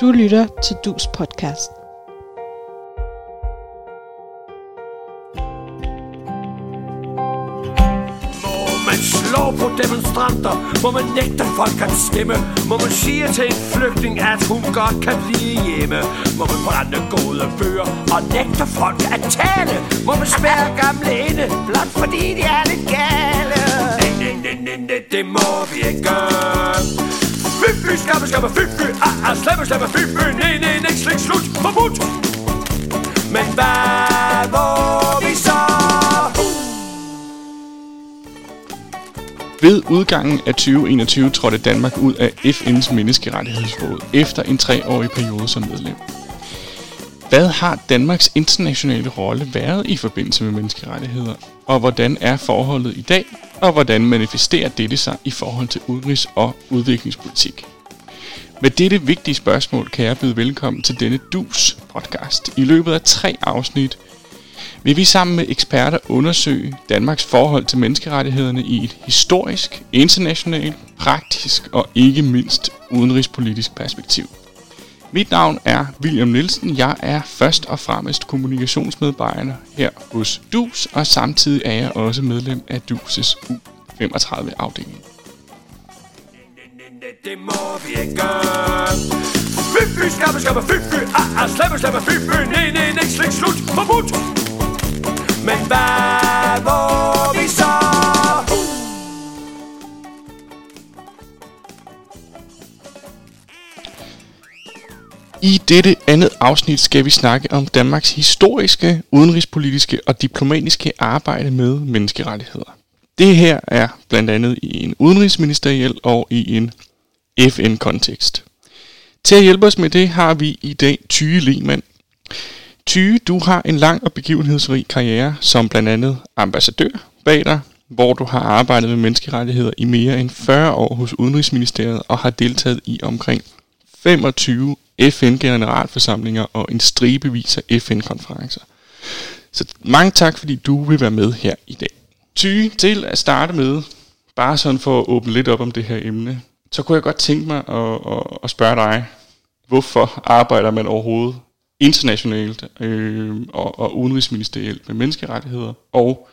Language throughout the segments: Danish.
Du lytter til Dus podcast. man slår på demonstranter? Må man nægte folk at stemme? Må man sige til en flygtning, at hun godt kan blive hjemme? Må man brænde gode bøger og nægte folk at tale? Må man spærre gamle inde, blot fordi de er lidt gale? Nej, nej, nej, nej, det må vi ikke gøre. Fy, fy, skamme, skamme, fy, fy, ah, ah, slappe, slappe, fy, fy, nej, nej, nej, slik, slut, forbudt. Men hvad må vi så? Ved udgangen af 2021 trådte Danmark ud af FN's menneskerettighedsråd efter en treårig periode som medlem. Hvad har Danmarks internationale rolle været i forbindelse med menneskerettigheder, og hvordan er forholdet i dag, og hvordan manifesterer dette sig i forhold til udenrigs- og udviklingspolitik? Med dette vigtige spørgsmål kan jeg byde velkommen til denne DUS podcast. I løbet af tre afsnit vil vi sammen med eksperter undersøge Danmarks forhold til menneskerettighederne i et historisk, internationalt, praktisk og ikke mindst udenrigspolitisk perspektiv. Mit navn er William Nielsen. Jeg er først og fremmest kommunikationsmedarbejder her hos DUS, og samtidig er jeg også medlem af DUS' U35-afdeling. Det må vi ikke gøre. Fy, fy, skamme, skamme, fy, fy, ah, ah, slappe, slappe, fy, fy, nej, nej, nej, slik, slut, forbudt. Men hvad må I dette andet afsnit skal vi snakke om Danmarks historiske, udenrigspolitiske og diplomatiske arbejde med menneskerettigheder. Det her er blandt andet i en udenrigsministeriel og i en FN-kontekst. Til at hjælpe os med det har vi i dag Tyge Lehmann. Tyge, du har en lang og begivenhedsrig karriere som blandt andet ambassadør bag dig, hvor du har arbejdet med menneskerettigheder i mere end 40 år hos Udenrigsministeriet og har deltaget i omkring 25 FN-generalforsamlinger og en stribevis af FN-konferencer. Så mange tak, fordi du vil være med her i dag. Ty, til at starte med, bare sådan for at åbne lidt op om det her emne, så kunne jeg godt tænke mig at, at, at spørge dig, hvorfor arbejder man overhovedet internationalt øh, og, og udenrigsministerielt med menneskerettigheder, og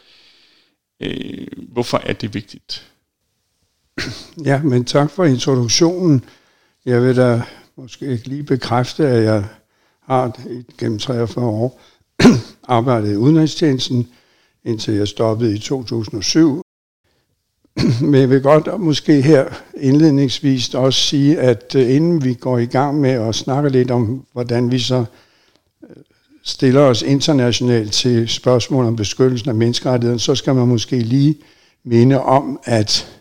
øh, hvorfor er det vigtigt? Ja, men tak for introduktionen. Jeg vil da måske ikke lige bekræfte, at jeg har gennem 43 år arbejdet i udenrigstjenesten, indtil jeg stoppede i 2007. Men jeg vil godt måske her indledningsvis også sige, at øh, inden vi går i gang med at snakke lidt om, hvordan vi så øh, stiller os internationalt til spørgsmål om beskyttelsen af menneskerettigheden, så skal man måske lige minde om, at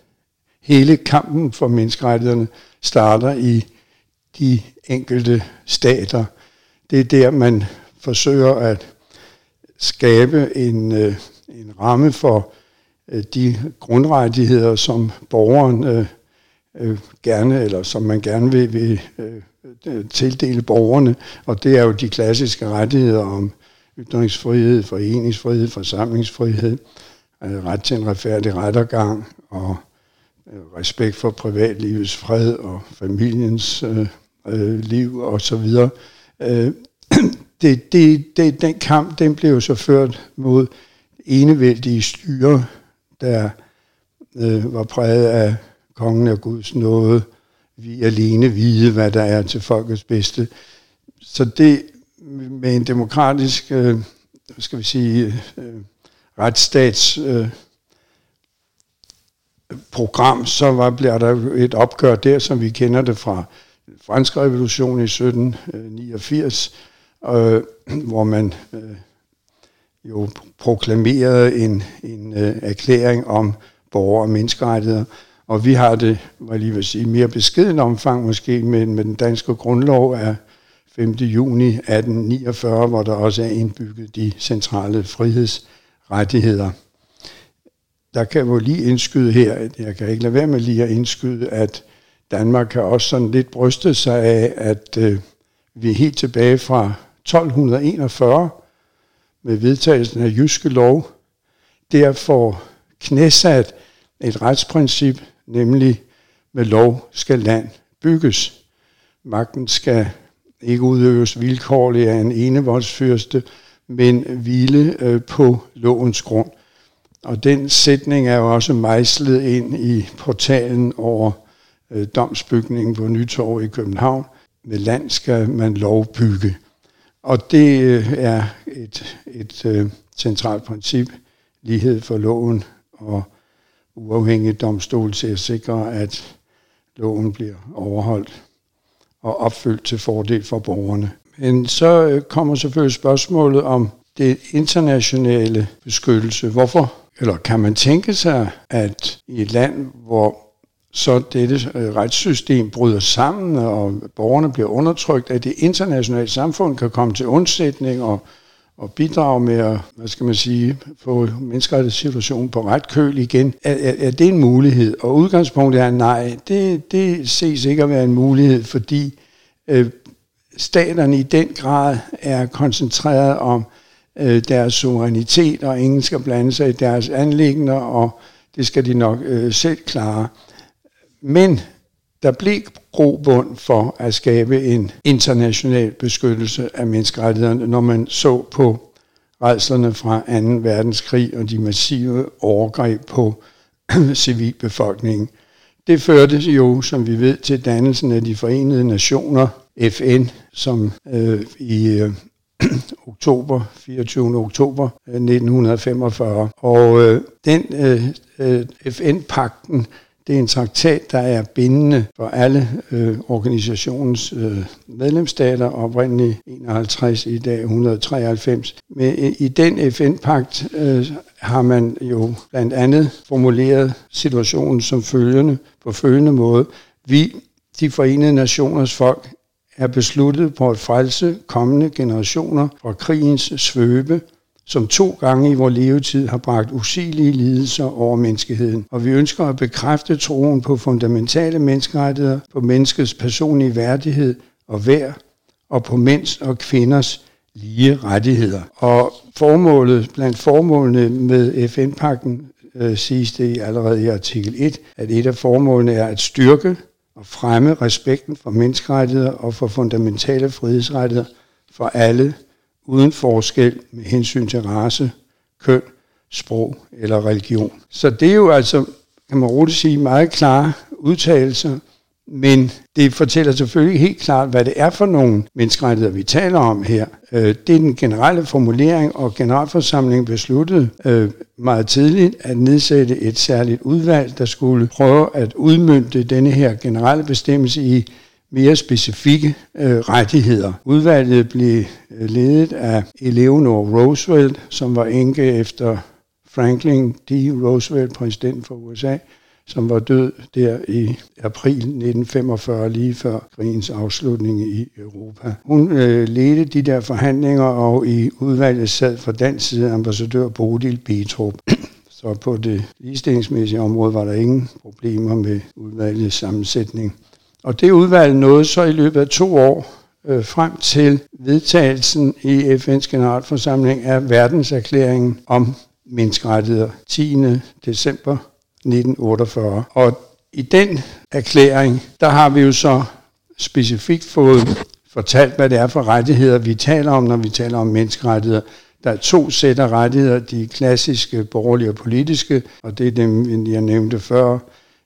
hele kampen for menneskerettighederne starter i de enkelte stater. Det er der, man forsøger at skabe en, øh, en ramme for øh, de grundrettigheder, som borgeren øh, øh, gerne, eller som man gerne vil, vil øh, øh tildele borgerne. Og det er jo de klassiske rettigheder om ytringsfrihed, foreningsfrihed, forsamlingsfrihed, øh, ret til en retfærdig rettergang og øh, respekt for privatlivets fred og familiens øh, øh, liv og så videre. Øh, det, det, det, den kamp, den blev så ført mod enevældige styre, der øh, var præget af kongen af Guds nåde. Vi alene vide, hvad der er til folkets bedste. Så det med en demokratisk, øh, skal vi sige, øh, retsstats øh, program, så var, bliver der et opgør der, som vi kender det fra franske revolution i 1789, øh, hvor man øh, jo proklamerede en, en øh, erklæring om borger- og menneskerettigheder. Og vi har det, hvad lige vil sige, mere beskeden omfang måske med, med den danske grundlov af 5. juni 1849, hvor der også er indbygget de centrale frihedsrettigheder. Der kan jeg jo lige indskyde her, jeg kan ikke lade være med lige at indskyde, at Danmark har også sådan lidt brystet sig af, at øh, vi er helt tilbage fra 1241 med vedtagelsen af Jyske Lov, derfor knæsat et retsprincip, nemlig med lov skal land bygges. Magten skal ikke udøves vilkårligt af en enevoldsfyrste, men hvile øh, på lovens grund. Og den sætning er jo også mejslet ind i portalen over øh, domsbygningen på Nytorv i København. Med land skal man lovbygge. Og det øh, er et, et øh, centralt princip, lighed for loven og uafhængig domstol til at sikre, at loven bliver overholdt og opfyldt til fordel for borgerne. Men så øh, kommer selvfølgelig spørgsmålet om det internationale beskyttelse. Hvorfor, eller kan man tænke sig, at i et land, hvor så dette øh, retssystem bryder sammen, og borgerne bliver undertrykt, at det internationale samfund kan komme til undsætning og, og bidrage med at, hvad skal man sige, få menneskerettighedssituationen på ret køl igen. Er, er, er det en mulighed? Og udgangspunktet er nej, det, det ses ikke at være en mulighed, fordi øh, staterne i den grad er koncentreret om øh, deres suverænitet, og ingen skal blande sig i deres anlæggende, og det skal de nok øh, selv klare. Men der blev grobund for at skabe en international beskyttelse af menneskerettighederne, når man så på redslerne fra 2. verdenskrig og de massive overgreb på civilbefolkningen. Det førte jo, som vi ved, til dannelsen af de forenede nationer, FN, som øh, i øh, oktober, 24. oktober øh, 1945. Og øh, den øh, øh FN-pakten det er en traktat, der er bindende for alle øh, organisationens øh, medlemsstater, oprindeligt 51, i dag 193. Men øh, i den FN-pagt øh, har man jo blandt andet formuleret situationen som følgende, på følgende måde. Vi, de forenede nationers folk, er besluttet på at frelse kommende generationer fra krigens svøbe som to gange i vores levetid har bragt usigelige lidelser over menneskeheden. Og vi ønsker at bekræfte troen på fundamentale menneskerettigheder, på menneskets personlige værdighed og værd, og på mænds og kvinders lige rettigheder. Og formålet, blandt formålene med FN-pakken øh, siges det allerede i artikel 1, at et af formålene er at styrke og fremme respekten for menneskerettigheder og for fundamentale frihedsrettigheder for alle uden forskel med hensyn til race, køn, sprog eller religion. Så det er jo altså, kan man roligt sige, meget klare udtalelser, men det fortæller selvfølgelig helt klart, hvad det er for nogle menneskerettigheder, vi taler om her. Øh, det er den generelle formulering, og generalforsamlingen besluttede øh, meget tidligt at nedsætte et særligt udvalg, der skulle prøve at udmynde denne her generelle bestemmelse i mere specifikke øh, rettigheder. Udvalget blev øh, ledet af Eleanor Roosevelt, som var enke efter Franklin D. Roosevelt, præsident for USA, som var død der i april 1945, lige før krigens afslutning i Europa. Hun øh, ledte de der forhandlinger, og i udvalget sad fra dansk side ambassadør Bodil Betrup. Så på det ligestillingsmæssige område var der ingen problemer med udvalgets sammensætning. Og det udvalg nåede så i løbet af to år øh, frem til vedtagelsen i FN's generalforsamling af verdenserklæringen om menneskerettigheder 10. december 1948. Og i den erklæring, der har vi jo så specifikt fået fortalt, hvad det er for rettigheder, vi taler om, når vi taler om menneskerettigheder. Der er to sæt af rettigheder, de klassiske borgerlige og politiske, og det er dem, jeg nævnte før,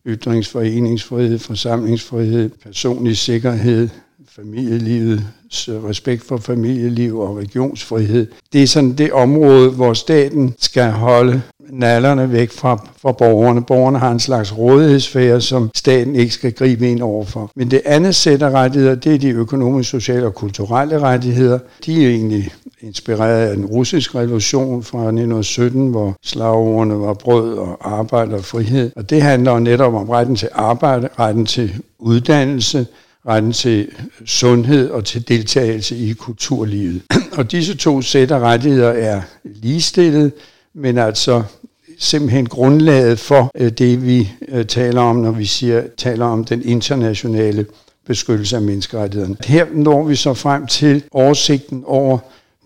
ytringsforeningsfrihed, forsamlingsfrihed, personlig sikkerhed, familielivet, respekt for familieliv og regionsfrihed. Det er sådan det område, hvor staten skal holde nallerne væk fra, fra borgerne. Borgerne har en slags rådighedsfære, som staten ikke skal gribe ind overfor. Men det andet sæt af rettigheder, det er de økonomiske, sociale og kulturelle rettigheder. De er egentlig inspireret af den russiske revolution fra 1917, hvor slagordene var brød og arbejde og frihed. Og det handler netop om retten til arbejde, retten til uddannelse, retten til sundhed og til deltagelse i kulturlivet. Og disse to sæt af rettigheder er ligestillet, men altså simpelthen grundlaget for øh, det, vi øh, taler om, når vi siger, taler om den internationale beskyttelse af menneskerettighederne. Her når vi så frem til oversigten over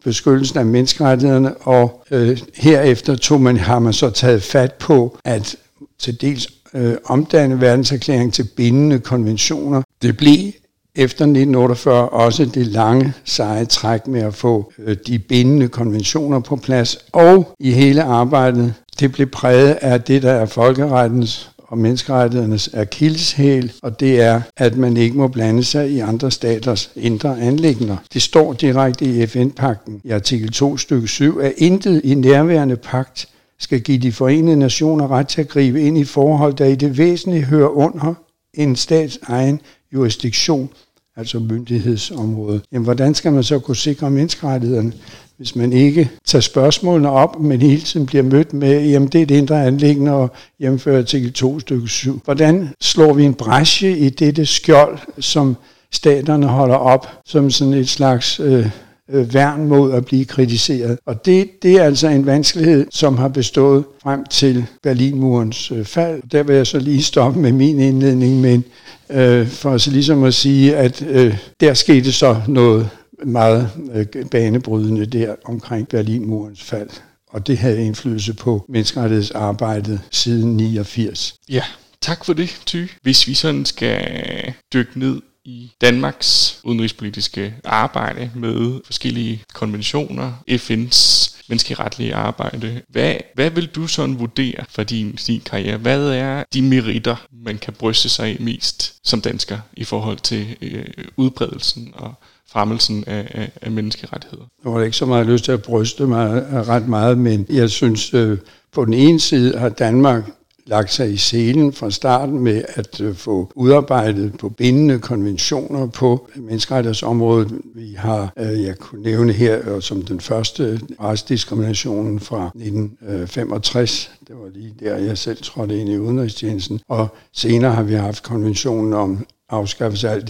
beskyttelsen af menneskerettighederne, og øh, herefter tog man, har man så taget fat på at til dels øh, omdanne verdenserklæringen til bindende konventioner. Det blev efter 1948 også det lange, seje træk med at få øh, de bindende konventioner på plads, og i hele arbejdet, det blev præget af det, der er folkerettens og menneskerettighedernes akilleshæl, og det er, at man ikke må blande sig i andre staters indre anlægner. Det står direkte i FN-pakten i artikel 2 stykke 7, at intet i nærværende pagt skal give de forenede nationer ret til at gribe ind i forhold, der i det væsentlige hører under en stats egen jurisdiktion, altså myndighedsområdet. Jamen, hvordan skal man så kunne sikre menneskerettighederne, hvis man ikke tager spørgsmålene op, men hele tiden bliver mødt med, jamen det er det indre anlæggende og hjemfører artikel 2 stykke 7. Hvordan slår vi en bræsje i dette skjold, som staterne holder op som sådan et slags øh, øh, værn mod at blive kritiseret. Og det, det er altså en vanskelighed, som har bestået frem til Berlinmurens øh, fald. Der vil jeg så lige stoppe med min indledning, men øh, for så ligesom at sige, at øh, der skete så noget meget øh, banebrydende der omkring Berlinmurens fald. Og det havde indflydelse på menneskerettighedsarbejdet siden 89. Ja, tak for det, Ty. Hvis vi sådan skal dykke ned i Danmarks udenrigspolitiske arbejde med forskellige konventioner, FN's menneskeretlige arbejde. Hvad, hvad vil du sådan vurdere for din, din karriere? Hvad er de meritter, man kan bryste sig af mest som dansker i forhold til øh, udbredelsen og fremmelsen af, af, af menneskerettigheder? Jeg har ikke så meget lyst til at bryste mig ret meget, men jeg synes, øh, på den ene side har Danmark lagt sig i selen fra starten med at øh, få udarbejdet på bindende konventioner på menneskerettighedsområdet. Vi har, øh, jeg kunne nævne her øh, som den første retsdiskriminationen fra 1965. Det var lige der, jeg selv trådte ind i udenrigstjenesten. Og senere har vi haft konventionen om afskaffelse af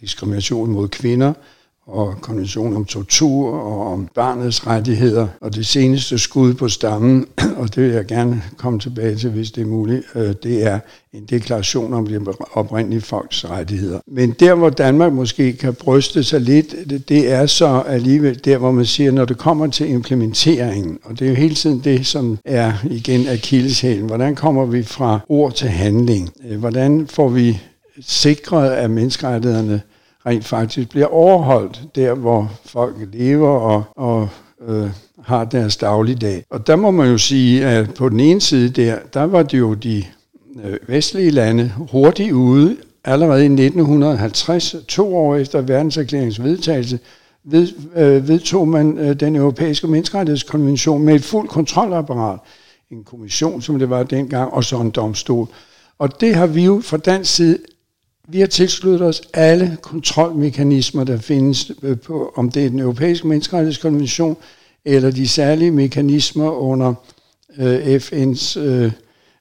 diskrimination mod kvinder, og konvention om tortur og om barnets rettigheder. Og det seneste skud på stammen, og det vil jeg gerne komme tilbage til, hvis det er muligt, øh, det er en deklaration om de oprindelige folks rettigheder. Men der, hvor Danmark måske kan bryste sig lidt, det er så alligevel der, hvor man siger, når det kommer til implementeringen, og det er jo hele tiden det, som er igen akilleshælen. Hvordan kommer vi fra ord til handling? Øh, hvordan får vi sikret, at menneskerettighederne rent faktisk bliver overholdt der, hvor folk lever og, og øh, har deres dagligdag. Og der må man jo sige, at på den ene side der, der var det jo de øh, vestlige lande hurtigt ude. Allerede i 1950, to år efter verdenserklæringens vedtagelse, ved, øh, vedtog man øh, den europæiske menneskerettighedskonvention med et fuldt kontrolapparat. En kommission, som det var dengang, og så en domstol. Og det har vi jo fra dansk side vi har tilsluttet os alle kontrolmekanismer, der findes øh, på, om det er den europæiske menneskerettighedskonvention, eller de særlige mekanismer under øh, FN's øh,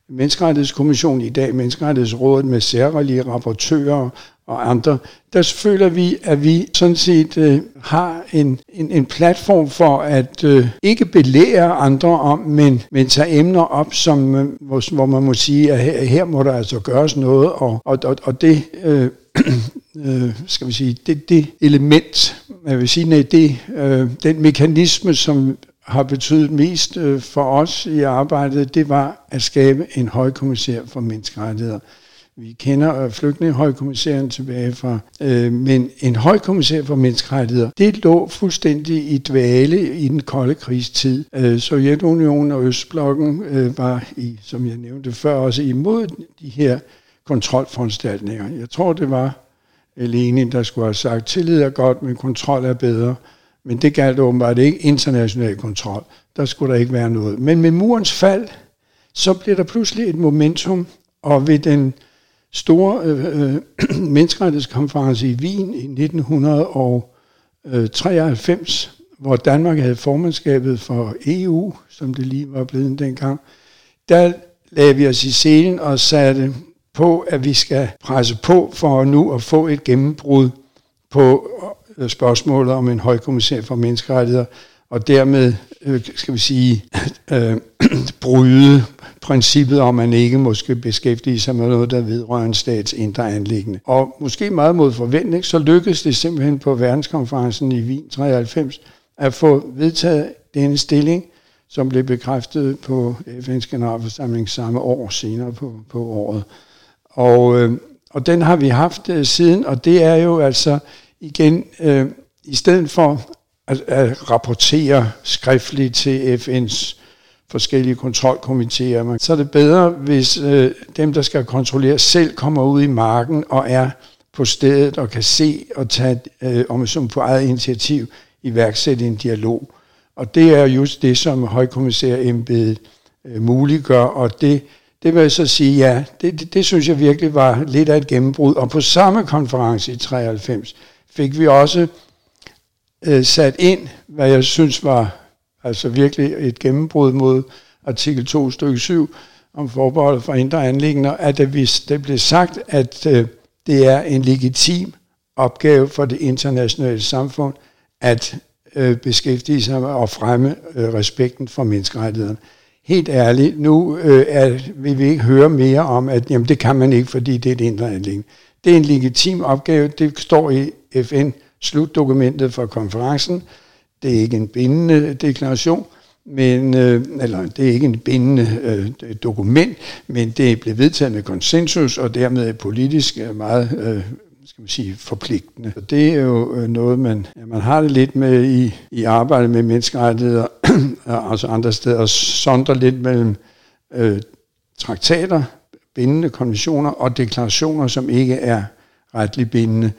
menneskerettighedskommission i dag, menneskerettighedsrådet med særlige rapportører og andre, der føler vi, at vi sådan set øh, har en, en, en platform for at øh, ikke belære andre om, men, men tage emner op, som, øh, hvor, hvor man må sige, at her, her må der altså gøres noget, og, og, og, og det... Øh, øh, skal vi sige, det, det element, jeg vil sige, nej, det, øh, den mekanisme, som har betydet mest øh, for os i arbejdet, det var at skabe en højkommissær for menneskerettigheder. Vi kender øh, flygtningehøjkommissæren tilbage fra, øh, men en højkommissær for menneskerettigheder, det lå fuldstændig i dvale i den kolde krigstid. Øh, Sovjetunionen og Østblokken øh, var, i, som jeg nævnte før, også imod de her kontrolforanstaltninger. Jeg tror, det var Lenin, der skulle have sagt, tillid er godt, men kontrol er bedre. Men det galt åbenbart ikke international kontrol. Der skulle der ikke være noget. Men med murens fald, så blev der pludselig et momentum, og ved den store øh, øh, menneskerettighedskonference i Wien i 1993, hvor Danmark havde formandskabet for EU, som det lige var blevet dengang, der lagde vi os i scenen og satte på, at vi skal presse på for nu at få et gennembrud på øh, spørgsmålet om en højkommissær for menneskerettigheder, og dermed, øh, skal vi sige, øh, bryde princippet om, at man ikke måske beskæftige sig med noget, der vedrører en stats indre anlæggende. Og måske meget mod forventning, så lykkedes det simpelthen på verdenskonferencen i Wien 93 at få vedtaget denne stilling, som blev bekræftet på FN's generalforsamling samme år senere på, på året. Og, øh, og den har vi haft øh, siden, og det er jo altså igen, øh, i stedet for at, at rapportere skriftligt til FN's forskellige kontrolkomitéer, så er det bedre, hvis øh, dem, der skal kontrollere, selv kommer ud i marken og er på stedet og kan se og tage, øh, om som på eget initiativ, iværksætte en dialog. Og det er just det, som højkommissærembedet øh, muliggør, og det, det vil jeg så sige, ja, det, det, det synes jeg virkelig var lidt af et gennembrud. Og på samme konference i 93 fik vi også øh, sat ind, hvad jeg synes var altså virkelig et gennembrud mod artikel 2 stykke 7 om forbeholdet for indre anlægner, at det, hvis det blev sagt, at øh, det er en legitim opgave for det internationale samfund at øh, beskæftige sig med at fremme øh, respekten for menneskerettighederne. Helt ærligt, nu øh, er, vil vi ikke høre mere om, at jamen, det kan man ikke, fordi det er et indre anlæggende. Det er en legitim opgave, det står i FN slutdokumentet for konferencen. Det er ikke en bindende deklaration, men, øh, eller det er ikke en bindende øh, dokument, men det blev vedtaget med konsensus, og dermed politisk øh, meget øh, skal man sige, forpligtende. Og det er jo øh, noget, man, ja, man har det lidt med i, i arbejdet med menneskerettigheder, altså andre steder, og sondre lidt mellem øh, traktater, bindende konventioner og deklarationer, som ikke er retligt bindende.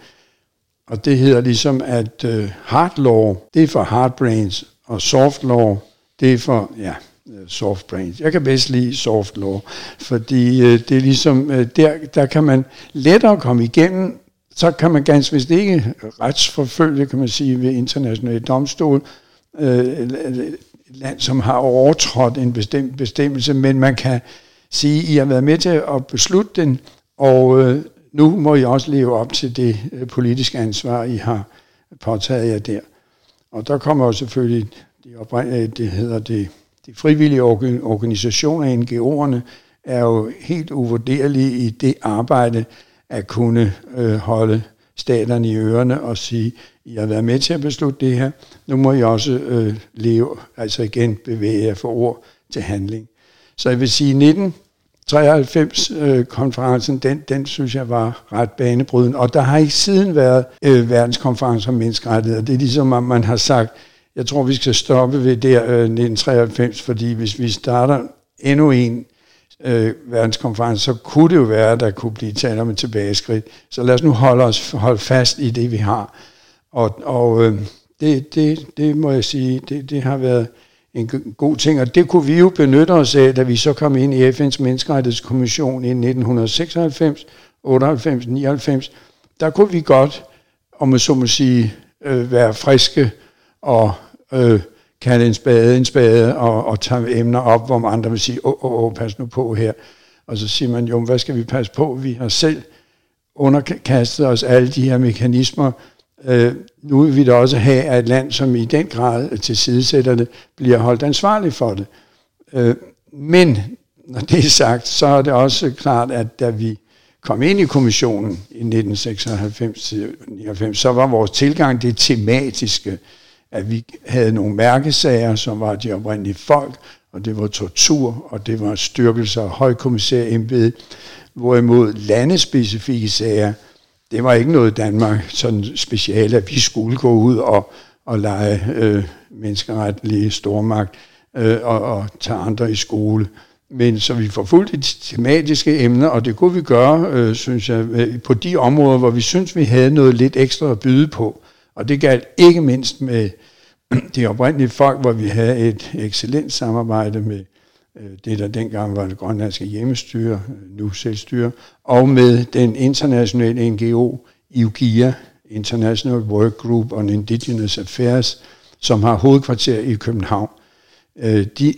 Og det hedder ligesom, at øh, hard law, det er for hard brains, og soft law, det er for, ja, øh, soft brains. Jeg kan bedst lide soft law, fordi øh, det er ligesom, øh, der, der kan man lettere komme igennem, så kan man ganske vist ikke retsforfølge, kan man sige, ved internationale domstol, øh, et land, som har overtrådt en bestemt bestemmelse, men man kan sige, I har været med til at beslutte den, og øh, nu må I også leve op til det øh, politiske ansvar, I har påtaget jer der. Og der kommer jo selvfølgelig, de oprindelige, øh, det hedder det, de frivillige organisationer, NGO'erne, er jo helt uvurderlige i det arbejde at kunne øh, holde staterne i ørerne og sige, I har været med til at beslutte det her, nu må I også øh, leve, altså igen bevæge jer for ord til handling. Så jeg vil sige, 19 93-konferencen, øh, den, den synes jeg var ret banebrydende. Og der har ikke siden været øh, verdenskonference om menneskerettigheder. Det er ligesom, at man har sagt, jeg tror, vi skal stoppe ved der øh, 1993, fordi hvis vi starter endnu en øh, verdenskonference, så kunne det jo være, at der kunne blive tale om et tilbageskridt. Så lad os nu holde os holde fast i det, vi har. Og, og øh, det, det, det må jeg sige, det, det har været en god ting, og det kunne vi jo benytte os af, da vi så kom ind i FN's Menneskerettighedskommission i 1996, 98, 99. Der kunne vi godt, om man så må sige, øh, være friske og øh, kalde en spade en spade og, og tage emner op, hvor man andre vil sige, åh, åh, åh, pas nu på her. Og så siger man, jo, hvad skal vi passe på? Vi har selv underkastet os alle de her mekanismer, Øh, nu vil vi da også have, at et land, som i den grad tilsidesætter det, bliver holdt ansvarlig for det. Øh, men når det er sagt, så er det også klart, at da vi kom ind i kommissionen i 1996-99, så var vores tilgang det tematiske, at vi havde nogle mærkesager, som var de oprindelige folk, og det var tortur, og det var styrkelse af højkommissærembedet, hvorimod landespecifikke sager, det var ikke noget Danmark sådan specielt, at vi skulle gå ud og, og lege øh, menneskeretlige stormagt øh, og, og tage andre i skole. Men så vi forfulgte de tematiske emner, og det kunne vi gøre, øh, synes jeg, øh, på de områder, hvor vi synes, vi havde noget lidt ekstra at byde på. Og det galt ikke mindst med de oprindelige folk, hvor vi havde et excellent samarbejde med Øh, Øh, det, der dengang var det grønlandske hjemmestyre, øh, nu selvstyre, og med den internationale NGO IUGIA, International Work Group on Indigenous Affairs, som har hovedkvarter i København. Øh, de,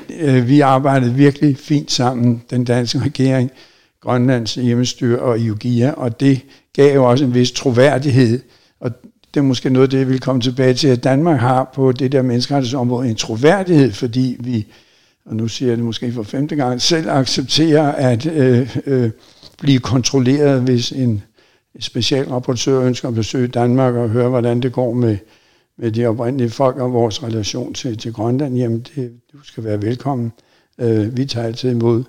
vi arbejdede virkelig fint sammen, den danske regering, Grønlands hjemmestyre og IUGIA, og det gav jo også en vis troværdighed, og det er måske noget, det jeg vil komme tilbage til, at Danmark har på det der menneskerettighedsområde en troværdighed, fordi vi og nu siger jeg det måske for femte gang, selv accepterer at øh, øh, blive kontrolleret, hvis en specialrapportør ønsker at besøge Danmark og høre, hvordan det går med, med de oprindelige folk og vores relation til, til Grønland. Jamen, det, du skal være velkommen. Øh, vi tager altid imod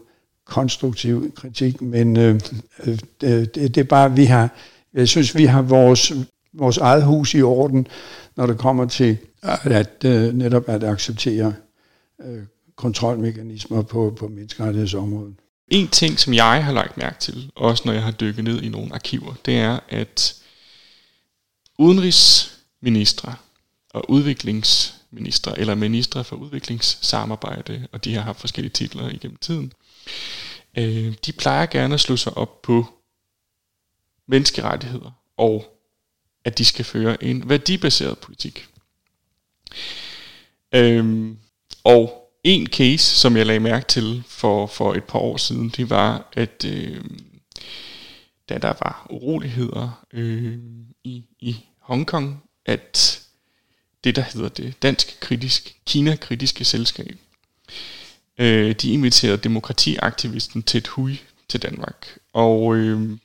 konstruktiv kritik, men øh, øh, øh det, det er bare, vi har, jeg synes, vi har vores, vores eget hus i orden, når det kommer til at, at øh, netop at acceptere øh, kontrolmekanismer på, på menneskerettighedsområdet. En ting, som jeg har lagt mærke til, også når jeg har dykket ned i nogle arkiver, det er, at udenrigsministre og udviklingsministre, eller ministre for udviklingssamarbejde, og de har haft forskellige titler igennem tiden, øh, de plejer gerne at slå sig op på menneskerettigheder, og at de skal føre en værdibaseret politik. Øhm, og en case, som jeg lagde mærke til for, for et par år siden, det var, at øh, da der var uroligheder øh, i, i Hongkong, at det, der hedder det dansk kritisk, Kina-kritiske selskab, øh, de inviterede demokratiaktivisten Ted Hui til Danmark. Og øh,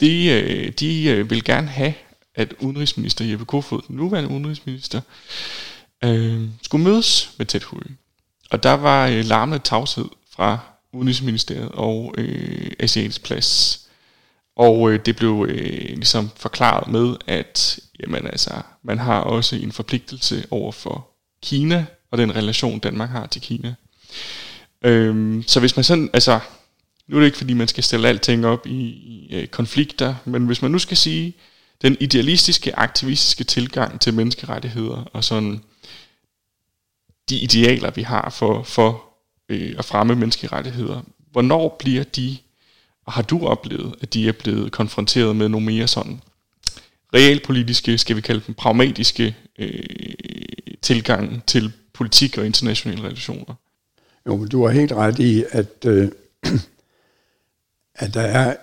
de, øh, de øh, vil gerne have, at udenrigsminister Jeppe Kofod, den nuværende udenrigsminister, øh, skulle mødes med Ted Hui. Og der var øh, larmende tavshed fra Udenrigsministeriet og øh, Asiatisk Plads. Og øh, det blev øh, ligesom forklaret med, at jamen, altså, man har også en forpligtelse over for Kina og den relation, Danmark har til Kina. Øhm, så hvis man sådan, altså, nu er det ikke fordi, man skal stille alting op i, i øh, konflikter, men hvis man nu skal sige, den idealistiske, aktivistiske tilgang til menneskerettigheder og sådan de idealer, vi har for, for øh, at fremme menneskerettigheder, hvornår bliver de, og har du oplevet, at de er blevet konfronteret med nogle mere sådan realpolitiske, skal vi kalde dem pragmatiske øh, tilgang til politik og internationale relationer? Jo, men du har helt ret i, at, øh, at der er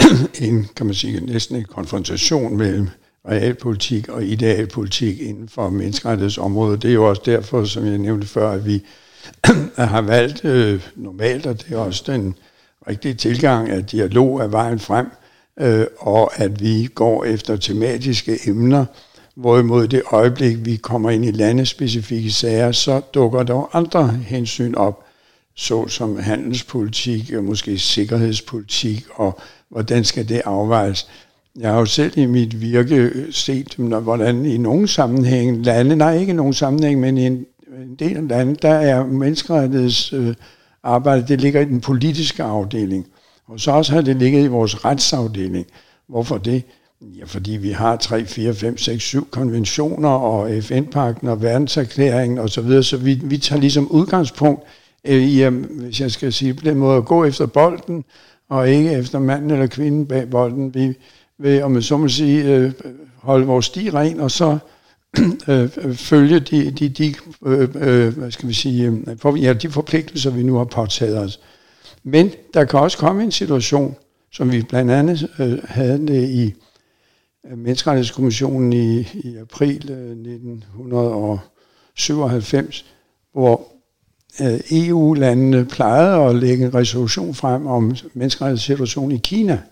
en, kan man sige, næsten en konfrontation mellem realpolitik og idealpolitik inden for menneskerettighedsområdet. Det er jo også derfor, som jeg nævnte før, at vi har valgt øh, normalt, og det er også den rigtige tilgang, at dialog er vejen frem, øh, og at vi går efter tematiske emner, hvorimod det øjeblik, vi kommer ind i landespecifikke sager, så dukker der andre hensyn op, såsom handelspolitik og måske sikkerhedspolitik, og hvordan skal det afvejes. Jeg har jo selv i mit virke set, hvordan i nogle sammenhæng, lande, nej ikke i nogen sammenhæng, men i en, en del af lande, der er menneskerettigheds øh, arbejde, det ligger i den politiske afdeling. Og så også har det ligget i vores retsafdeling. Hvorfor det? Ja, fordi vi har 3, 4, 5, 6, 7 konventioner og FN-pakten og verdenserklæringen osv., så, videre, så vi, vi tager ligesom udgangspunkt øh, i, øh, hvis jeg skal sige på den måde, at gå efter bolden, og ikke efter manden eller kvinden bag bolden. Vi ved, om man så må sige, øh, holde vores sti ren, og så øh, følge de, de, de, øh, øh, hvad skal vi sige, øh, for, ja, de forpligtelser, vi nu har påtaget os. Men der kan også komme en situation, som vi blandt andet øh, havde det i øh, Menneskerettighedskommissionen i, i april øh, 1997, hvor øh, EU-landene plejede at lægge en resolution frem om menneskerettighedssituationen i Kina.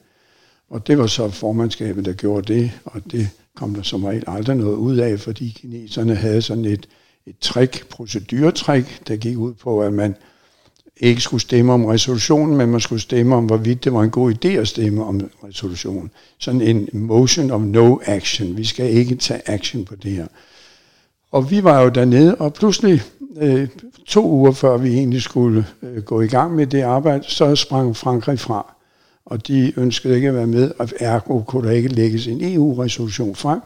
Og det var så formandskabet, der gjorde det, og det kom der som regel aldrig noget ud af, fordi kineserne havde sådan et, et trick, proceduretrik, der gik ud på, at man ikke skulle stemme om resolutionen, men man skulle stemme om, hvorvidt det var en god idé at stemme om resolutionen. Sådan en motion of no action. Vi skal ikke tage action på det her. Og vi var jo dernede, og pludselig øh, to uger før vi egentlig skulle øh, gå i gang med det arbejde, så sprang Frankrig fra. Og de ønskede ikke at være med, og ergo kunne der ikke lægges en EU-resolution frem.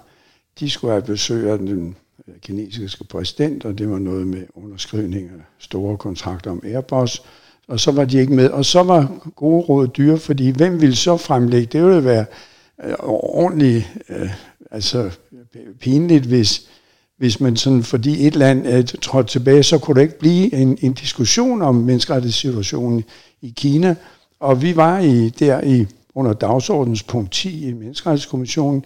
De skulle have besøg af den øh, kinesiske præsident, og det var noget med underskrivning af store kontrakter om Airbus. Og så var de ikke med. Og så var gode råd dyre, fordi hvem ville så fremlægge? Det ville være øh, ordentligt øh, altså pinligt, hvis hvis man sådan, fordi et land øh, er trådt tilbage, så kunne der ikke blive en, en diskussion om menneskerettighedssituationen i Kina. Og vi var i, der i under dagsordens punkt 10 i Menneskerettighedskommissionen,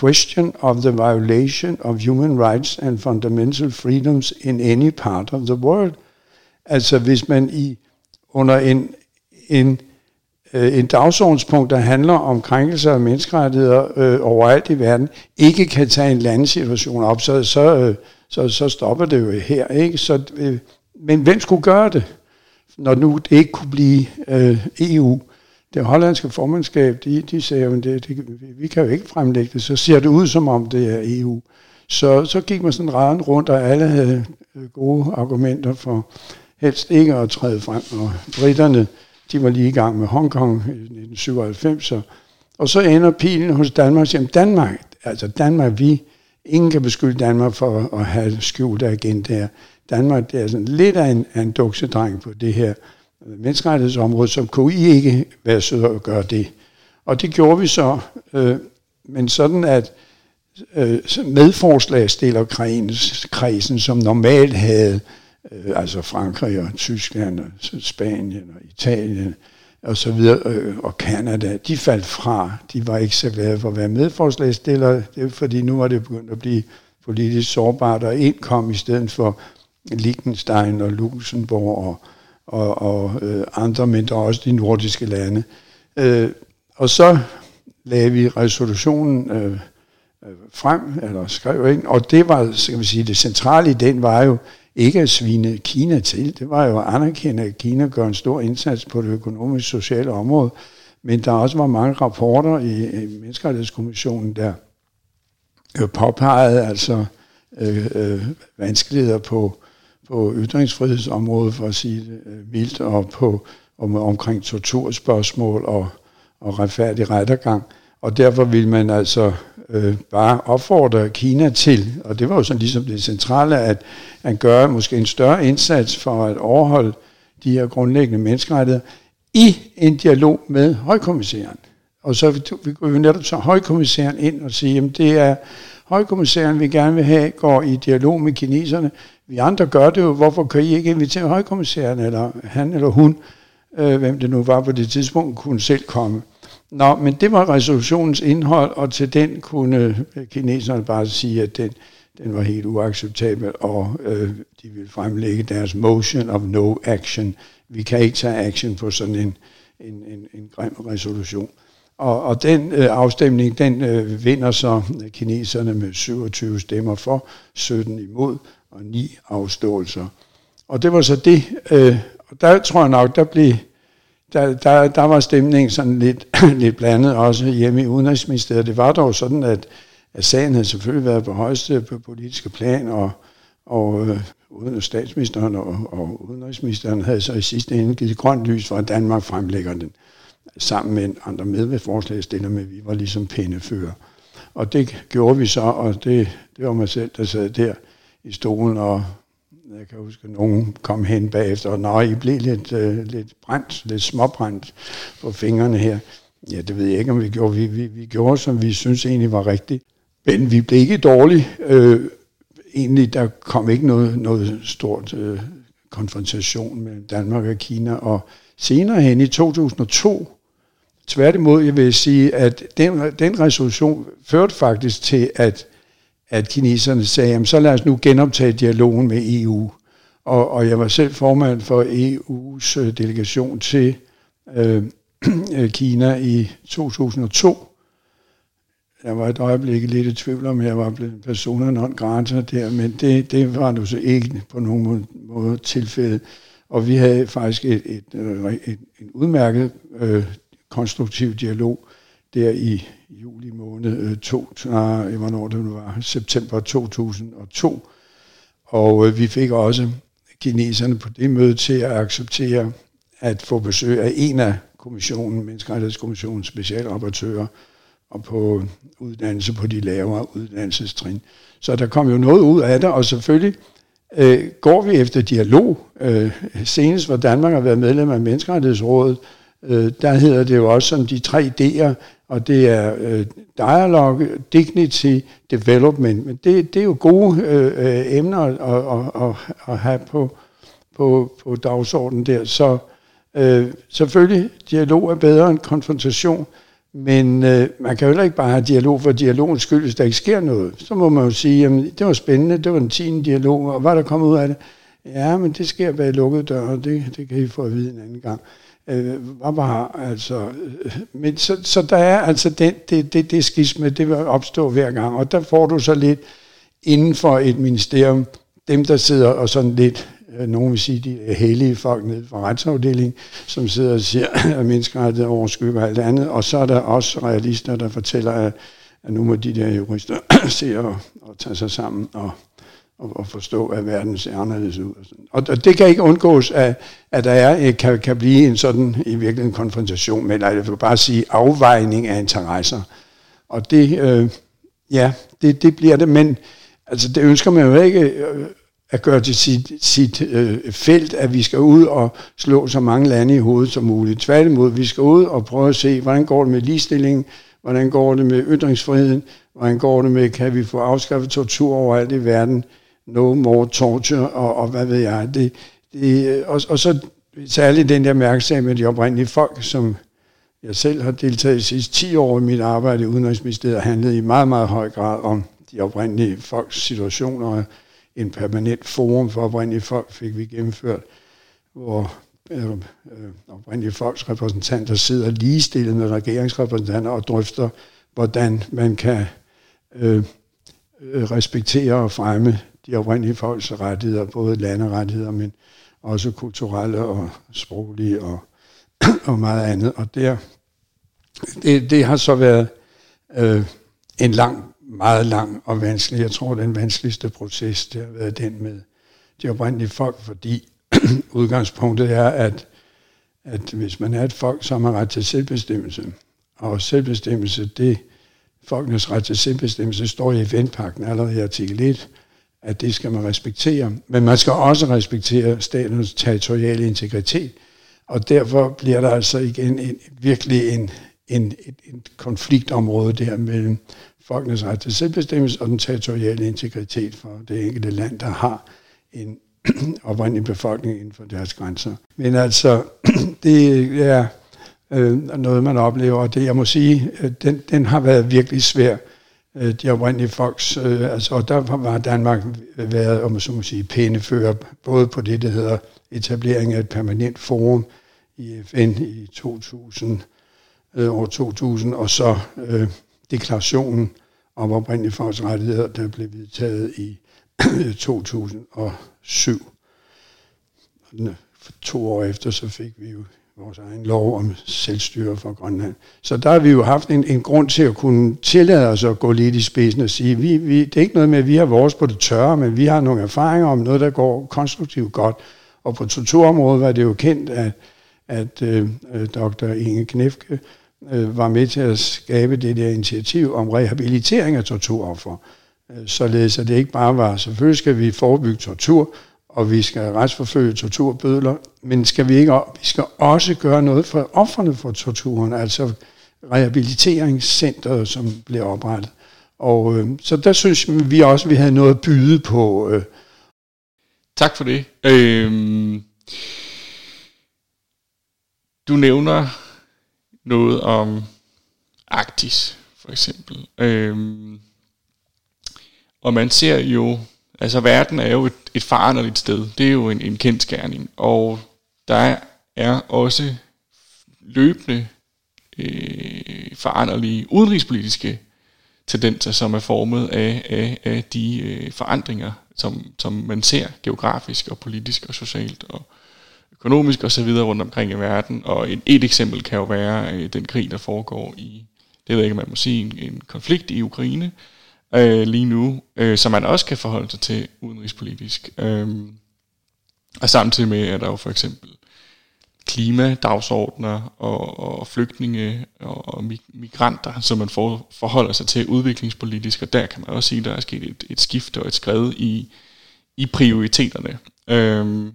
question of the violation of human rights and fundamental freedoms in any part of the world. Altså hvis man i under en, en øh, en dagsordenspunkt, der handler om krænkelser af menneskerettigheder øh, overalt i verden, ikke kan tage en landssituation op, så, så, øh, så, så stopper det jo her. Ikke? Så, øh, men hvem skulle gøre det? Når nu det ikke kunne blive øh, EU, det hollandske formandskab, de, de sagde jo, det, det, vi kan jo ikke fremlægge det, så ser det ud som om det er EU. Så, så gik man sådan raden rundt, og alle havde øh, gode argumenter for helst ikke at træde frem. Og britterne, de var lige i gang med Hongkong i 1997, og, og så ender pilen hos Danmark, jamen Danmark, altså Danmark, vi, ingen kan beskylde Danmark for at have skjult agendaer. Danmark, det er sådan lidt af en, af en duksedreng på det her menneskerettighedsområde, som kunne I ikke være søde at gøre det. Og det gjorde vi så, øh, men sådan at øh, medforslagsstillerkredsen, som normalt havde, øh, altså Frankrig og Tyskland og Spanien og Italien og så videre, øh, og Kanada, de faldt fra. De var ikke så glade for at være medforslagstillere, det er fordi nu var det begyndt at blive politisk sårbart, og ind kom i stedet for Liechtenstein og Luxembourg og, og, og øh, andre, men der også de nordiske lande. Øh, og så lagde vi resolutionen øh, øh frem, eller skrev ind, og det var, skal vi sige, det centrale i den var jo ikke at svine Kina til, det var jo at anerkende, at Kina gør en stor indsats på det økonomiske sociale område, men der også var mange rapporter i, i Menneskerettighedskommissionen, der øh, påpegede altså øh, øh, vanskeligheder på på ytringsfrihedsområdet, for at sige det øh, vildt, og på om, omkring torturspørgsmål og, og retfærdig rettergang. Og derfor vil man altså øh, bare opfordre Kina til, og det var jo sådan ligesom det centrale, at at gøre måske en større indsats for at overholde de her grundlæggende menneskerettigheder i en dialog med højkommissæren. Og så vi kunne jo netop så højkommissæren ind og sige, at det er højkommissæren, vi gerne vil have, går i dialog med kineserne, vi andre gør det jo, hvorfor kan I ikke invitere højkommissæren, eller han eller hun, øh, hvem det nu var på det tidspunkt, kunne selv komme. Nå, men det var resolutionens indhold, og til den kunne øh, kineserne bare sige, at den, den var helt uacceptabel, og øh, de ville fremlægge deres motion of no action. Vi kan ikke tage action på sådan en, en, en, en grim resolution. Og, og den øh, afstemning, den øh, vinder så kineserne med 27 stemmer for, 17 imod, og ni afståelser. Og det var så det, øh, og der tror jeg nok, der blev, der, der, der var stemningen sådan lidt, lidt blandet også hjemme i Udenrigsministeriet. Det var dog sådan, at, at sagen havde selvfølgelig været på højeste på politiske plan, og, og øh, uden statsministeren og, og udenrigsministeren havde så i sidste ende givet grønt lys for, at Danmark fremlægger den sammen med andre medvedforslagstillere, men vi var ligesom pindefører. Og det gjorde vi så, og det, det var mig selv, der sad der i stolen, og jeg kan huske, at nogen kom hen bagefter, og nej, I blev lidt, øh, lidt brændt, lidt småbrændt på fingrene her. Ja, det ved jeg ikke, om vi gjorde. Vi, vi, vi gjorde, som vi synes egentlig var rigtigt. Men vi blev ikke dårlige. Øh, egentlig, der kom ikke noget, noget stort øh, konfrontation mellem Danmark og Kina. Og senere hen i 2002, tværtimod, jeg vil sige, at den, den resolution førte faktisk til, at at kineserne sagde, jamen, så lad os nu genoptage dialogen med EU. Og, og jeg var selv formand for EU's øh, delegation til øh, øh Kina i 2002. Jeg var et øjeblik lidt i tvivl om, jeg var blevet persona non grata der, men det, det var nu så ikke på nogen måde, måde tilfældet. Og vi havde faktisk et, et, et, et, en udmærket øh, konstruktiv dialog der i juli måned, øh, to, ah, nej, hvornår det var, september 2002. Og øh, vi fik også kineserne på det møde til at acceptere at få besøg af en af kommissionen, Menneskerettighedskommissionens specialrapportører, og på uddannelse på de lavere uddannelsestrin. Så der kom jo noget ud af det, og selvfølgelig øh, går vi efter dialog. Øh, senest hvor Danmark har været medlem af Menneskerettighedsrådet, øh, der hedder det jo også som de tre D'er, og det er øh, dialogue, dignity, development. Men det, det er jo gode øh, øh emner at, at, at, at have på, på, på dagsordenen der. Så øh, selvfølgelig, dialog er bedre end konfrontation, men øh, man kan jo heller ikke bare have dialog for dialogens skyld, hvis der ikke sker noget. Så må man jo sige, at det var spændende, det var den tiende dialog, og hvad der kom ud af det? Ja, men det sker bag lukkede døre, det, det kan I få at vide en anden gang øh, øh, var altså, øh, men så, så der er altså den, det, det, det skisme, det vil opstå hver gang, og der får du så lidt inden for et ministerium, dem der sidder og sådan lidt øh, nogen vil sige, de hellige folk nede fra retsafdelingen, som sidder og siger, at menneskerettigheder overskygger alt andet. Og så er der også realister, der fortæller, at, at nu må de der jurister se og, og tage sig sammen og, og, og forstå, at verden ser anderledes ud. Og, sådan. og det kan ikke undgås, at, at der er, kan, kan blive en sådan i virkeligheden konfrontation, men jeg vil bare sige afvejning af interesser. Og det, øh, ja, det, det bliver det, men altså, det ønsker man jo ikke øh, at gøre til sit, sit øh, felt, at vi skal ud og slå så mange lande i hovedet som muligt. Tværtimod, vi skal ud og prøve at se, hvordan går det med ligestillingen, hvordan går det med ytringsfriheden, hvordan går det med, kan vi få afskaffet tortur overalt i verden, no more torture, og, og hvad ved jeg. Det, det, og, og så særligt den der mærkesag med de oprindelige folk, som jeg selv har deltaget i sidste 10 år i mit arbejde i Udenrigsministeriet, handlede i meget, meget høj grad om de oprindelige folks situationer. En permanent forum for oprindelige folk fik vi gennemført, hvor øh, øh, oprindelige folks repræsentanter sidder ligestillet med regeringsrepræsentanter og drøfter, hvordan man kan øh, øh respektere og fremme de oprindelige folks rettigheder, både landerettigheder, men også kulturelle og sproglige og, og meget andet. Og der, det, det har så været øh, en lang, meget lang og vanskelig, jeg tror den vanskeligste proces, det har været den med de oprindelige folk, fordi udgangspunktet er, at, at hvis man er et folk, som har ret til selvbestemmelse, og selvbestemmelse, det folkenes ret til selvbestemmelse står i FN-pakten allerede i artikel 1, at det skal man respektere. Men man skal også respektere statens territoriale integritet. Og derfor bliver der altså igen en, virkelig en, en, en, en konfliktområde der mellem folkenes ret til selvbestemmelse og den territoriale integritet for det enkelte land, der har en oprindelig befolkning inden for deres grænser. Men altså, det er øh, noget, man oplever, og det jeg må sige, øh, den, den har været virkelig svær øh, de oprindelige folks, øh, altså, og der var Danmark været, om så må sige, pænefører, både på det, der hedder etablering af et permanent forum i FN i 2000, øh, år 2000, og så øh, deklarationen om oprindelige folks rettigheder, der blev vedtaget i 2007. To år efter, så fik vi jo vores egen lov om selvstyre for Grønland. Så der har vi jo haft en, en grund til at kunne tillade os at gå lidt i spidsen og sige, vi, vi, det er ikke noget med, at vi har vores på det tørre, men vi har nogle erfaringer om noget, der går konstruktivt godt. Og på torturområdet var det jo kendt, at, at øh, øh dr. Inge Knefke øh, var med til at skabe det der initiativ om rehabilitering af torturoffer. Øh, således at det ikke bare var, selvfølgelig skal vi forebygge tortur, og vi skal retsforfølge torturbødler, men skal vi ikke vi skal også gøre noget for offerne for torturen, altså rehabiliteringscenteret, som blev oprettet. Og øh, så der synes vi også, at vi havde noget at byde på. Øh. Tak for det. Øh, du nævner noget om Arktis, for eksempel. Øh, og man ser jo Altså verden er jo et, et foranderligt sted. Det er jo en, en kendskærning. Og der er også løbende øh, foranderlige udenrigspolitiske tendenser, som er formet af, af, af de øh, forandringer, som, som man ser geografisk og politisk og socialt og økonomisk og så videre rundt omkring i verden. Og et, et eksempel kan jo være øh, den krig, der foregår i, det ved jeg ikke, man må sige, en, en konflikt i Ukraine, øh, Øh, lige nu, øh, som man også kan forholde sig til udenrigspolitisk. Øh, og samtidig med, at der jo for eksempel klimadagsordner og, og flygtninge og, og migranter, som man for, forholder sig til udviklingspolitisk, og der kan man også sige, at der er sket et, et skift og et skred i, i prioriteterne. Øh,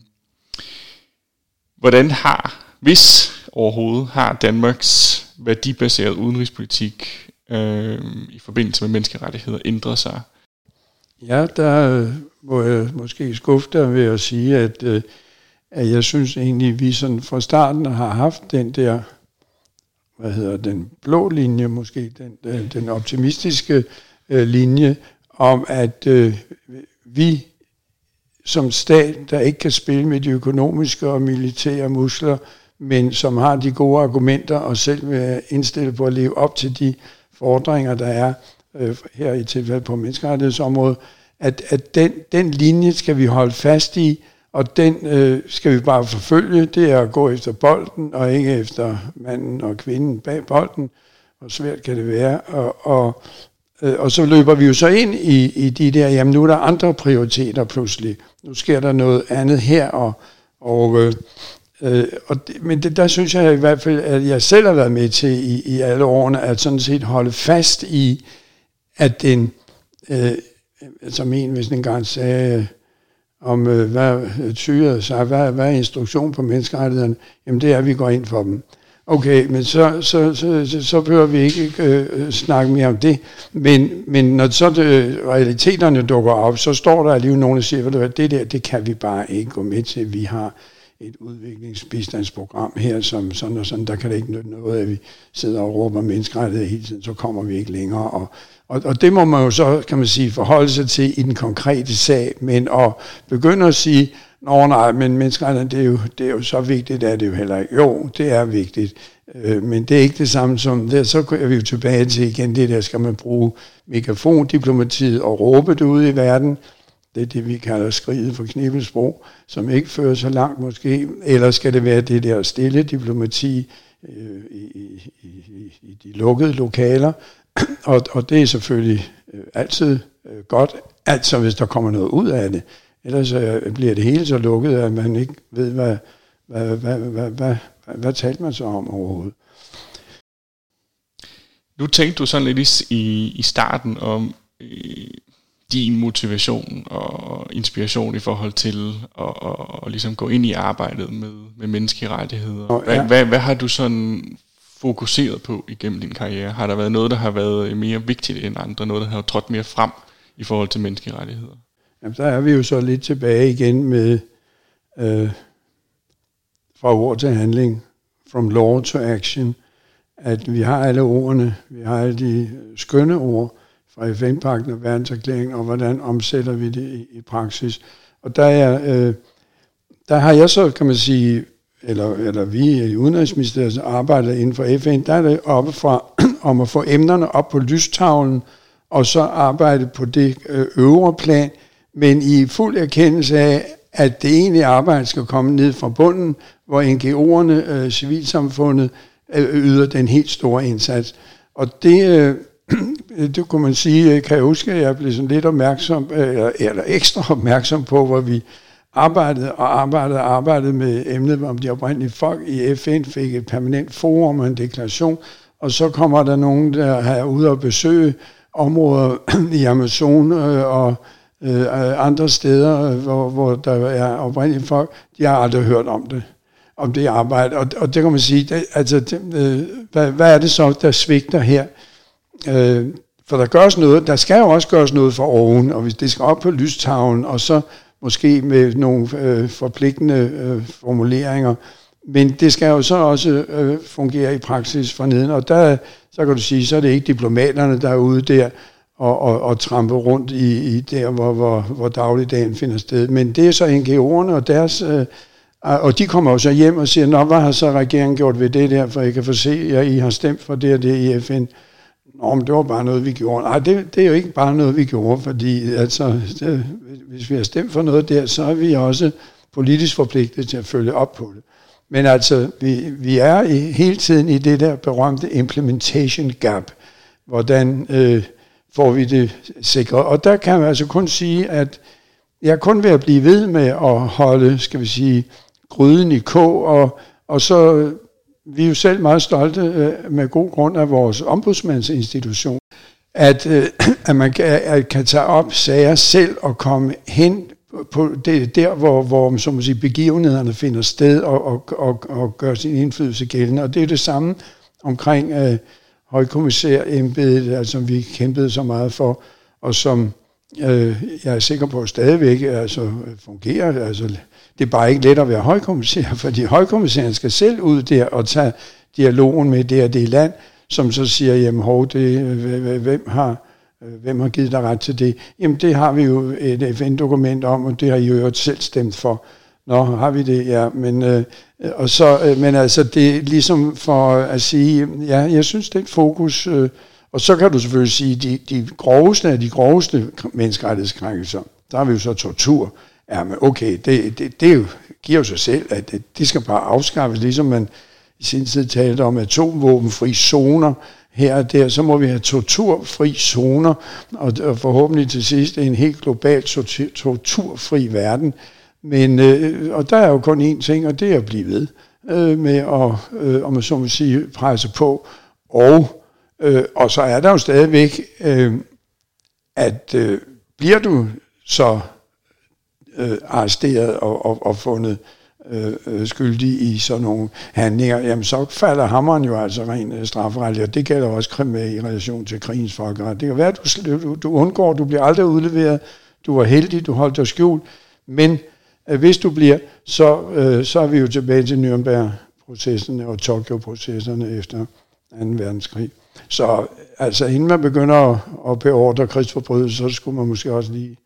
hvordan har, hvis overhovedet, har Danmarks værdibaserede udenrigspolitik øh, i forbindelse med menneskerettigheder ændret sig? Ja, der øh, må jeg måske skuffe dig ved at sige, at, øh, at jeg synes egentlig, at vi sådan fra starten har haft den der, hvad hedder den blå linje måske, den, øh, den, optimistiske linje, om at vi som stat, der ikke kan spille med de økonomiske og militære muskler, men som har de gode argumenter og selv vil indstille på at leve op til de fordringer, der er øh, her i tilfælde på menneskerettighedsområdet, at, at den, den linje skal vi holde fast i, Og den øh, skal vi bare forfølge. Det er at gå efter bolden, og ikke efter manden og kvinden bag bolden. Hvor svært kan det være. Og, og, øh, og så løber vi jo så ind i, i de der, jamen nu er der andre prioriteter pludselig. Nu sker der noget andet her, og, og øh, Øh, og det, men det, der synes jeg i hvert fald, at jeg selv har været med til i, i alle årene, at sådan set holde fast i, at den, øh, som en hvis en gang sagde, øh, om øh, hvad øh, tyret sig, hvad, hvad er instruktion på menneskerettighederne, jamen det er, at vi går ind for dem. Okay, men så, så, så, så, så behøver vi ikke øh, øh snakke mere om det. Men, men når så det, realiteterne dukker op, så står der alligevel nogen, der siger, at det der, det kan vi bare ikke gå med til. Vi har et udviklingsbistandsprogram her, som sådan og sådan, der kan det ikke nytte noget, at vi sidder og råber menneskerettighed hele tiden, så kommer vi ikke længere. Og, og, og det må man jo så, kan man sige, forholde sig til i den konkrete sag, men at begynde at sige, Nå nej, men menneskerettighed, det er, jo, det er jo så vigtigt, er det jo heller ikke. Jo, det er vigtigt, øh, men det er ikke det samme som, det, så er vi jo tilbage til igen det der, skal man bruge megafondiplomatiet og råbe det ud i verden, det er det, vi kalder skriget for knibelsprog, som ikke fører så langt måske. Eller skal det være det der stille diplomati øh, i, i, i, i de lukkede lokaler? og, og det er selvfølgelig øh, altid øh, godt, altså hvis der kommer noget ud af det. Ellers øh, bliver det hele så lukket, at man ikke ved, hvad, hvad, hvad, hvad, hvad, hvad, hvad talte man så om overhovedet. Nu tænkte du sådan lidt i, i starten om... Øh din motivation og inspiration i forhold til at, at, at ligesom gå ind i arbejdet med, med menneskerettigheder? Hvad, ja. hvad, hvad har du sådan fokuseret på igennem din karriere? Har der været noget, der har været mere vigtigt end andre? Noget, der har trådt mere frem i forhold til menneskerettigheder? Jamen, der er vi jo så lidt tilbage igen med øh, fra ord til handling, from law to action, at vi har alle ordene, vi har alle de skønne ord, fra FN-pakten og verdenserklæringen, og hvordan omsætter vi det i, i praksis. Og der, er, øh, der har jeg så, kan man sige, eller, eller vi i Udenrigsministeriet arbejder inden for FN, der er det oppe fra om at få emnerne op på lystavlen, og så arbejde på det øh, øvre plan, men i fuld erkendelse af, at det egentlige arbejde skal komme ned fra bunden, hvor NGO'erne, øh, civilsamfundet, øh, yder den helt store indsats. Og det, øh, det kunne man sige, øh, kan jeg huske, at jeg blev sådan lidt opmærksom, øh, eller, eller ekstra opmærksom på, hvor vi arbejdede og arbejdede og arbejdede med emnet om de oprindelige folk. I FN, fik et permanent forum og en deklaration, og så kommer der nogen, der er ude og besøge områder i Amazon øh, og andre steder, hvor, hvor der er oprindelige folk, de har aldrig hørt om det om det arbejde, og, og det kan man sige, det, altså, det, øh, hvad, hvad er det så, der svigter her? Øh, for der gøres noget, der skal jo også gøres noget for oven, og hvis det skal op på lystavlen, og så måske med nogle øh, forpligtende øh, formuleringer, men det skal jo så også øh, fungere i praksis for neden, og der, så kan du sige, så er det ikke diplomaterne, der er ude der og, og, og trampe rundt i, i der, hvor, hvor, hvor dagligdagen finder sted. Men det er så NGO'erne og deres... Øh, og de kommer jo så hjem og siger, Nå, hvad har så regeringen gjort ved det der, for jeg kan få se, at I har stemt for det og det i FN. Nå, men det var bare noget, vi gjorde. Nej, det, det er jo ikke bare noget, vi gjorde, fordi altså, det, hvis vi har stemt for noget der, så er vi også politisk forpligtet til at følge op på det. Men altså, vi, vi er i, hele tiden i det der berømte implementation gap. Hvordan øh, får vi det sikret? Og der kan man altså kun sige, at jeg er kun ved at blive ved med at holde, skal vi sige, gryden i kog, og, og så vi er jo selv meget stolte øh, med god grund af vores ombudsmandsinstitution, at, øh, at man kan, at kan tage op sager selv og komme hen på det der, hvor, hvor som man siger, begivenhederne finder sted og, og, og, og gør sin indflydelse gældende. Og det er det samme omkring øh, højkommissærembedet, altså, som vi kæmpede så meget for, og som øh, jeg er sikker på stadigvæk altså, fungerer. Altså, det er bare ikke let at være højkommissær, fordi højkommissæren skal selv ud der og tage dialogen med det og det land, som så siger, jamen hov, det, hvem har, hvem har givet dig ret til det? Jamen det har vi jo et FN-dokument om, og det har I jo selv stemt for. Nå, har vi det? Ja, men, øh, og så, øh, men altså det er ligesom for at sige, ja, jeg synes det er et fokus, øh, og så kan du selvfølgelig sige, de, de groveste af de groveste menneskerettighedskrænkelser, der har vi jo så tortur, Ja, men okay, det, det, det jo, giver jo sig selv, at det, det skal bare afskaffes, ligesom man i sin tid talte om atomvåbenfri zoner her og der, så må vi have torturfri zoner, og, og forhåbentlig til sidst en helt global torturfri verden. Men, øh, og der er jo kun én ting, og det er at blive ved øh, med at, øh, om man så må sige, presse på. Og, øh, og så er der jo stadigvæk, øh, at øh, bliver du så øh, arresteret og, og, og fundet øh, øh, skyldig i sådan nogle handlinger, jamen så falder hammeren jo altså rent øh, og det gælder også krim i relation til krigens folkeret. Det kan være, at du, du, du undgår, du bliver aldrig udleveret, du var heldig, du holdt dig skjult, men øh, hvis du bliver, så, øh, så er vi jo tilbage til Nürnberg-processerne og Tokyo-processerne efter 2. verdenskrig. Så altså inden man begynder at, at beordre krigsforbrydelser, så skulle man måske også lige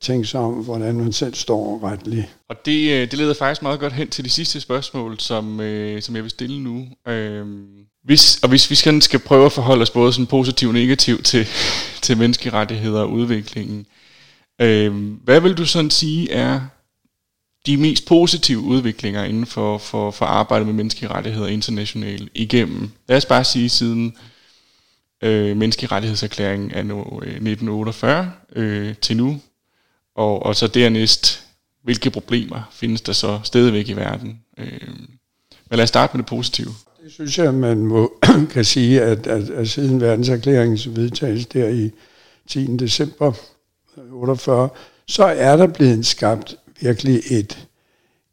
tænke sig om, hvordan man selv står retligt. Og det, øh, det leder faktisk meget godt hen til de sidste spørgsmål, som, øh, som jeg vil stille nu. Øh, hvis, og hvis vi skal, skal prøve at forholde os både sådan positivt og negativt til, til menneskerettigheder og udviklingen, øh, hvad vil du sådan sige er de mest positive udviklinger inden for, for, for arbejdet med menneskerettigheder internationalt igennem, lad os bare sige siden øh, menneskerettighedserklæringen af nu, øh, 1948 øh, til nu, og, og så dernæst, hvilke problemer findes der så stadigvæk i verden? Øh, men lad os starte med det positive. Det synes jeg, man må kan sige, at, at, at siden verdenserklæringens vedtagelse der i 10. december 48, så er der blevet skabt virkelig et,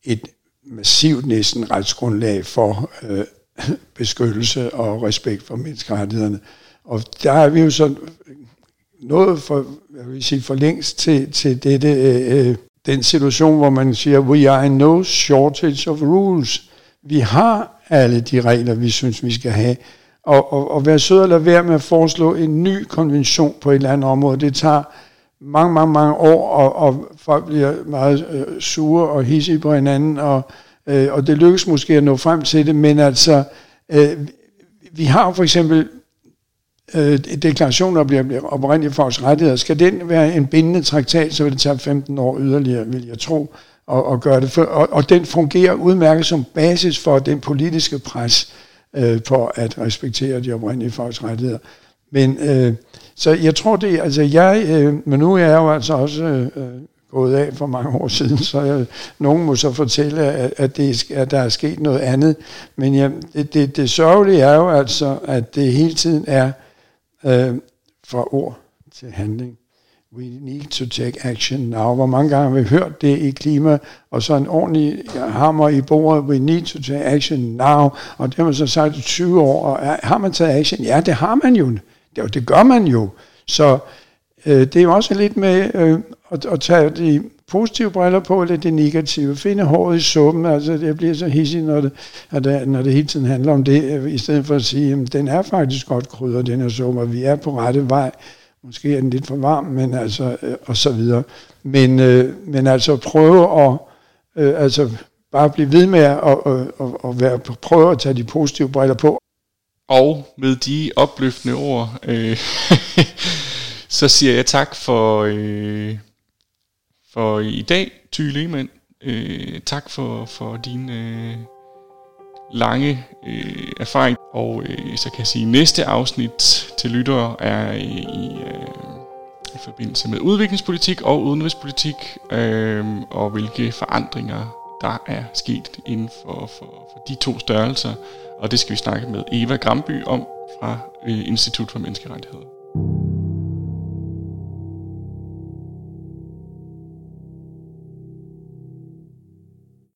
et massivt næsten retsgrundlag for øh, beskyttelse og respekt for menneskerettighederne. Og der er vi jo sådan nået for, jeg vil sige, for længst til, til dette, øh, øh, den situation, hvor man siger, we are in no shortage of rules. Vi har alle de regler, vi synes, vi skal have. Og, og, og være sød at lade være med at foreslå en ny konvention på et eller andet område, det tager mange, mange, mange år, og, og folk bliver meget øh, sure og hissige på hinanden, og, øh, og det lykkes måske at nå frem til det, men altså, øh, vi har for eksempel øh, deklaration, der bliver oprindeligt folks rettigheder, skal den være en bindende traktat, så vil det tage 15 år yderligere, vil jeg tro, og, og gøre det. For, og, og den fungerer udmærket som basis for den politiske pres øh, på at respektere de oprindelige folks rettigheder. Men øh, så jeg tror det, altså jeg, øh, men nu er jeg jo altså også øh, øh gået af for mange år siden, så jeg, nogen må så fortælle, at, at, det, at der er sket noget andet. Men ja, det, det, det sørgelige er jo altså, at det hele tiden er øh, fra ord til handling. We need to take action now. Hvor mange gange har vi hørt det i klima, og så en ordentlig hammer i bordet. We need to take action now. Og det har man så sagt i 20 år. Og har man taget action? Ja, det har man jo. Det, det gør man jo. Så øh, det er jo også lidt med øh, at, at tage de positive briller på, eller det negative. Finde håret i suppen. Altså, det bliver så hissigt, når det, at det, når det hele tiden handler om det, øh, i stedet for at sige, at den er faktisk godt krydret, den her suppe, og vi er på rette vej. Måske er den lidt for varm, men altså, øh, og så videre. Men, øh, men altså prøve at, øh, altså bare blive ved med at, at, at, at være, prøve at tage de positive briller på. Og med de opløftende ord, øh, så siger jeg tak for, øh, for i dag, Ty Lehmann. Øh, tak for, for din øh, lange øh, erfaring. Og øh, så kan jeg sige, at næste afsnit til lyttere er i, i, øh, i forbindelse med udviklingspolitik og udenrigspolitik, øh, og hvilke forandringer der er sket inden for, for, for de to størrelser. Og det skal vi snakke med Eva Gramby om fra øh, Institut for Menneskerettigheder.